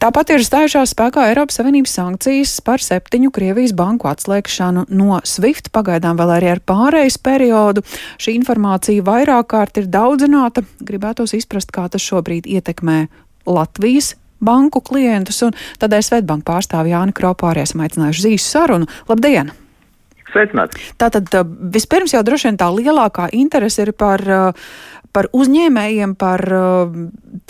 Tāpat ir stājušās spēkā Eiropas Savienības sankcijas par septiņu Krievijas banku atslēgšanu no SWIFT, pagaidām vēl arī ar pārejas periodu. Šī informācija vairāk kārt ir daudzināta. Gribētos izprast, kā tas šobrīd ietekmē Latvijas banku klientus, un tādēļ Svetbanka pārstāvi Jāni Kropu arī esam aicinājuši zīsu sarunu. Labdien! Sveicināti! Tātad vispirms jau droši vien tā lielākā interese ir par, par uzņēmējiem, par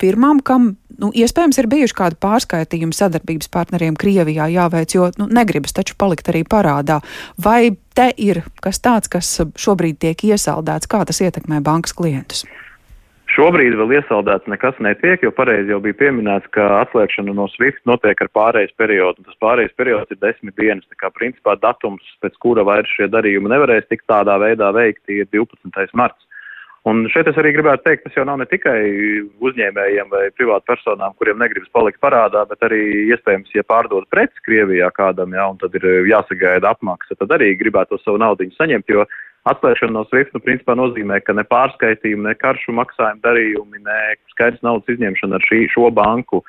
firmām, kam nu, iespējams, ir bijuši kādi pārskaitījumi sadarbības partneriem Krievijā jāveic, jo nu, negribas taču palikt arī parādā. Vai te ir kas tāds, kas šobrīd tiek iesaldēts, kā tas ietekmē bankas klientus? Šobrīd vēl iesaldēts nekas netiek, jo pareizi jau bija pieminēts, ka atslēgšana no SWIFT notiek ar pārējais periodu. Tas pārējais periods ir desmit dienas. Tā kā principā datums, pēc kura vairs šie darījumi nevarēs tikt tādā veidā veikti, ir 12. marts. Un šeit es arī gribētu teikt, tas jau nav ne tikai uzņēmējiem vai privātu personām, kuriem negribas palikt parādā, bet arī iespējams, ja pārdod preces Krievijā kādam, jā, un tad ir jāsagaida apmaksa, tad arī gribētu savu naudu saņemt, jo atslēgšana no SWIFT, nu, principā nozīmē, ka ne pārskaitījumi, ne karšu maksājuma darījumi, ne skaidrs naudas izņemšana ar šī, šo banku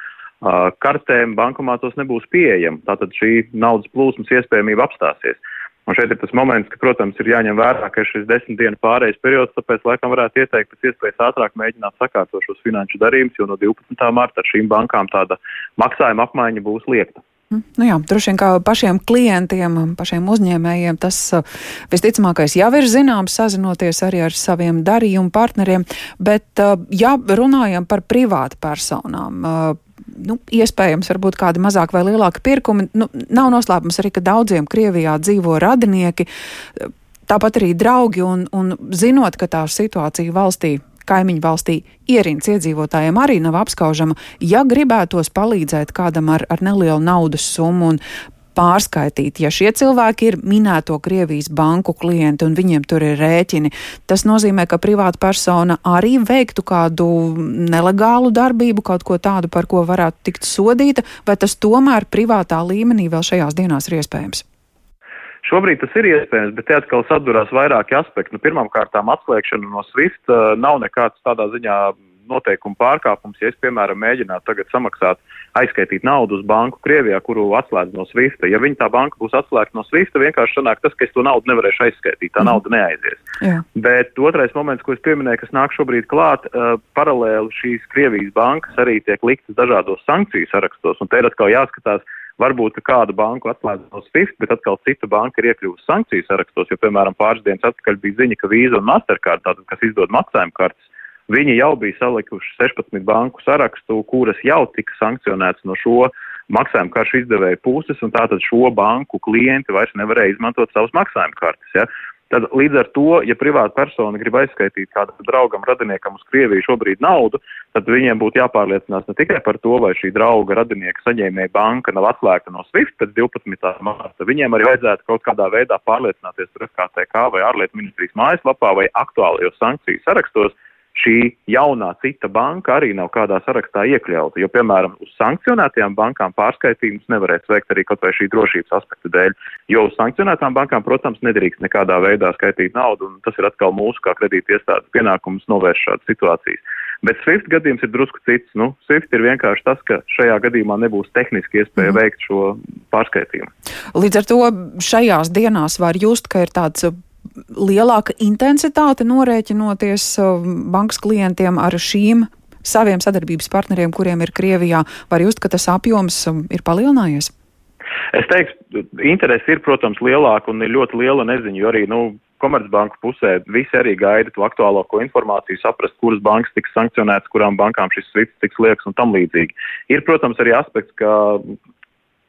kartēm bankomātos nebūs pieejama. Tātad šī naudas plūsmas iespējamība apstāsies. Un šeit ir tas moments, ka, protams, ir jāņem vērā, ka šis desmit dienu pārējais periods, tāpēc laikam varētu ieteikt pēc iespējas ātrāk mēģināt sakārtot šos finanšu darījumus, jo no 12. marta ar šīm bankām tāda maksājuma apmaiņa būs liekta. Mm, nu jā, droši vien kā pašiem klientiem, pašiem uzņēmējiem tas visticamākais jau ir zināms, sazinoties arī ar saviem darījumu partneriem, bet ja runājam par privātu personām, nu, iespējams, varbūt kādi mazāk vai lielāki pirkumi. Nu, nav noslēpums arī, ka daudziem Krievijā dzīvo radinieki, tāpat arī draugi, un, un zinot, ka tā situācija valstī kaimiņu valstī ierīnas iedzīvotājiem arī nav apskaužama. Ja gribētos palīdzēt kādam ar, ar nelielu naudas summu un pārskaitīt. Ja šie cilvēki ir minēto Krievijas banku klienti un viņiem tur ir rēķini, tas nozīmē, ka privāta persona arī veiktu kādu nelegālu darbību, kaut ko tādu, par ko varētu tikt sodīta, vai tas tomēr privātā līmenī vēl šajās dienās ir iespējams? Šobrīd tas ir iespējams, bet te atkal sadurās vairāki aspekti. Nu, Pirmkārt, atslēgšana no SWIFT uh, nav nekāds tādā ziņā noteikumu pārkāpums, ja es, piemēram, mēģinātu tagad samaksāt, aizskaitīt naudu uz banku Krievijā, kuru atslēdz no Swifta. Ja viņa tā banka būs atslēgta no Swifta, vienkārši sanāk tas, ka es to naudu nevarēšu aizskaitīt, tā mm. nauda neaizies. Jā. Bet otrais moments, ko es pieminēju, kas nāk šobrīd klāt, uh, paralēli šīs Krievijas bankas arī tiek liktas dažādos sankciju sarakstos, un te ir atkal jāskatās, varbūt kādu banku atslēdz no SWIFT, bet atkal cita banka ir iekļuvusi sankciju sarakstos, jo, piemēram, pāris dienas atpakaļ bija ziņa, ka Visa un Mastercard, tātad, kas izdod maksājuma kartes, Viņi jau bija salikuši 16 banku sarakstu, kuras jau tika sankcionētas no šo maksājuma karšu izdevēju puses, un tātad šo banku klienti vairs nevarēja izmantot savus maksājuma kartes. Ja? Tad līdz ar to, ja privāta persona grib aizskaitīt kādam draugam, radiniekam uz Krieviju šobrīd naudu, tad viņiem būtu jāpārliecinās ne tikai par to, vai šī drauga radinieka saņēmēja banka nav atslēgta no SWIFT pēc 12. marta. Viņiem arī vajadzētu kaut kādā veidā pārliecināties tur FKTK vai ārlietu ministrijas mājaslapā vai aktuālajos sankciju sarakstos, šī jaunā cita banka arī nav kādā sarakstā iekļauta, jo, piemēram, uz sankcionētajām bankām pārskaitījumus nevarēs veikt arī kaut vai šī drošības aspekta dēļ, jo uz sankcionētām bankām, protams, nedrīkst nekādā veidā skaitīt naudu, un tas ir atkal mūsu kā kredīti iestādes pienākums novērst šādas situācijas. Bet Swift gadījums ir drusku cits. Nu, Swift ir vienkārši tas, ka šajā gadījumā nebūs tehniski iespēja mm. veikt šo pārskaitījumu. Līdz ar to šajās dienās var just, ka ir tāds lielāka intensitāte norēķinoties uh, bankas klientiem ar šīm saviem sadarbības partneriem, kuriem ir Krievijā, var just, ka tas apjoms um, ir palielinājies? Es teiktu, interesi ir, protams, lielāka un ir ļoti liela neziņa, jo arī, nu, Komercbanku pusē visi arī gaida to aktuālāko informāciju, saprast, kuras bankas tiks sankcionētas, kurām bankām šis svits tiks liekas un tam līdzīgi. Ir, protams, arī aspekts, ka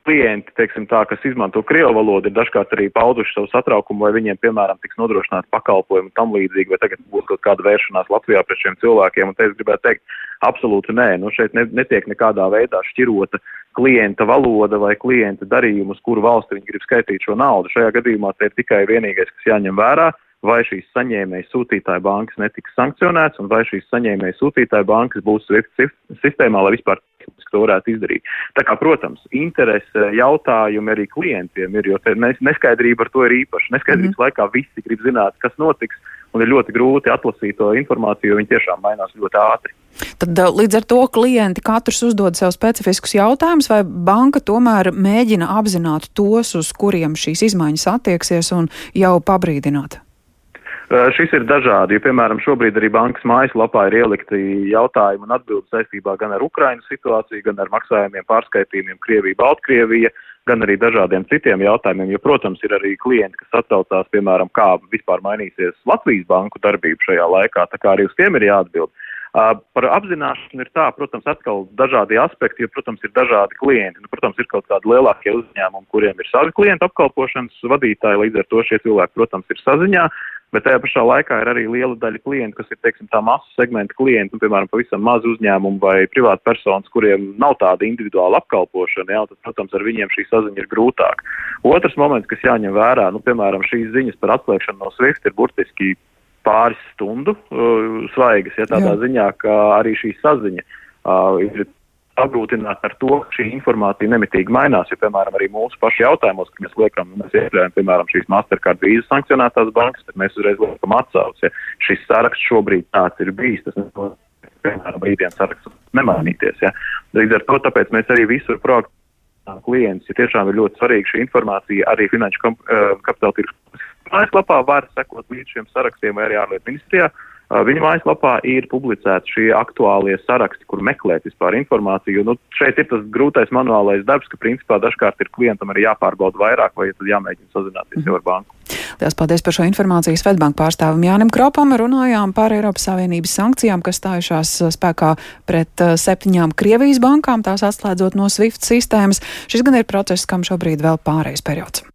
klienti, teiksim tā, kas izmanto krievu valodu, ir dažkārt arī pauduši savu satraukumu, vai viņiem, piemēram, tiks nodrošināti pakalpojumi tam līdzīgi, vai tagad būs kaut kāda vēršanās Latvijā pret šiem cilvēkiem. Un te es gribētu teikt, absolūti nē, nu šeit ne, netiek nekādā veidā šķirota klienta valoda vai klienta darījumus, kuru valsti viņi grib skaitīt šo naudu. Šajā gadījumā te ir tikai vienīgais, kas jāņem vērā vai šīs saņēmējas sūtītāja bankas netiks sankcionēts, un vai šīs saņēmējas sūtītāja bankas būs SWIFT sistēmā, lai vispār to varētu izdarīt. Tā kā, protams, interese jautājumi arī klientiem ir, jo neskaidrība ar to ir īpaša. Neskaidrības mm -hmm. laikā visi grib zināt, kas notiks, un ir ļoti grūti atlasīt to informāciju, jo viņi tiešām mainās ļoti ātri. Tad līdz ar to klienti katrs uzdod sev specifiskus jautājumus, vai banka tomēr mēģina apzināt tos, uz kuriem šīs izmaiņas attieksies un jau pabrīdināt? Šis ir dažādi, jo, piemēram, šobrīd arī bankas mājaslapā ir ielikti jautājumi un atbildes saistībā gan ar Ukrainas situāciju, gan ar maksājumiem, pārskaitījumiem Krievija, Baltkrievija, gan arī dažādiem citiem jautājumiem, jo, protams, ir arī klienti, kas atsaucās, piemēram, kā vispār mainīsies Latvijas banku darbība šajā laikā, tā kā arī uz tiem ir jāatbild. Uh, par apzināšanu ir tā, protams, atkal dažādi aspekti, jo, protams, ir dažādi klienti. Nu, protams, ir kaut kādi lielākie uzņēmumi, kuriem ir savi klientu apkalpošanas vadītāji, līdz ar to šie cilvēki, protams, ir saziņā. Bet tajā pašā laikā ir arī liela daļa klientu, kas ir, teiksim, tā masu segmenta klienti, nu, piemēram, pavisam mazu uzņēmumu vai privātu personas, kuriem nav tāda individuāla apkalpošana, jā, tad, protams, ar viņiem šī saziņa ir grūtāk. Otrs moments, kas jāņem vērā, nu, piemēram, šīs ziņas par atslēgšanu no SWIFT ir burtiski pāris stundu uh, svaigas, ja tādā Jā. ziņā, ka arī šī saziņa uh, ir apgrūtināta ar to, ka šī informācija nemitīgi mainās, jo, piemēram, arī mūsu pašu jautājumos, kad mēs liekam, mēs iekļaujam, piemēram, šīs Mastercard vīzas sankcionētās bankas, tad mēs uzreiz liekam atsauci, ja šis saraksts šobrīd tāds ir bijis, tas neko, piemēram, rītdienas saraksts nemainīties, ja. Līdz ar to, tāpēc mēs arī visur proaktīvi klientus, ja tiešām ir ļoti svarīga šī informācija, arī finanšu kapitāla tirgus mājaslapā var sekot līdz šiem sarakstiem vai arī ārlietu ministrijā. Viņa mājaslapā ir publicēti šie aktuālie saraksti, kur meklēt vispār informāciju. Nu, šeit ir tas grūtais manuālais darbs, ka principā dažkārt ir klientam arī jāpārbauda vairāk, vai tad jāmēģina sazināties mm. jau ar banku. Lielas paldies par šo informāciju Svetbanku pārstāvam Jānim Kropam. Runājām par Eiropas Savienības sankcijām, kas stājušās spēkā pret septiņām Krievijas bankām, tās atslēdzot no SWIFT sistēmas. Šis gan ir process, kam šobrīd vēl pārējais periods.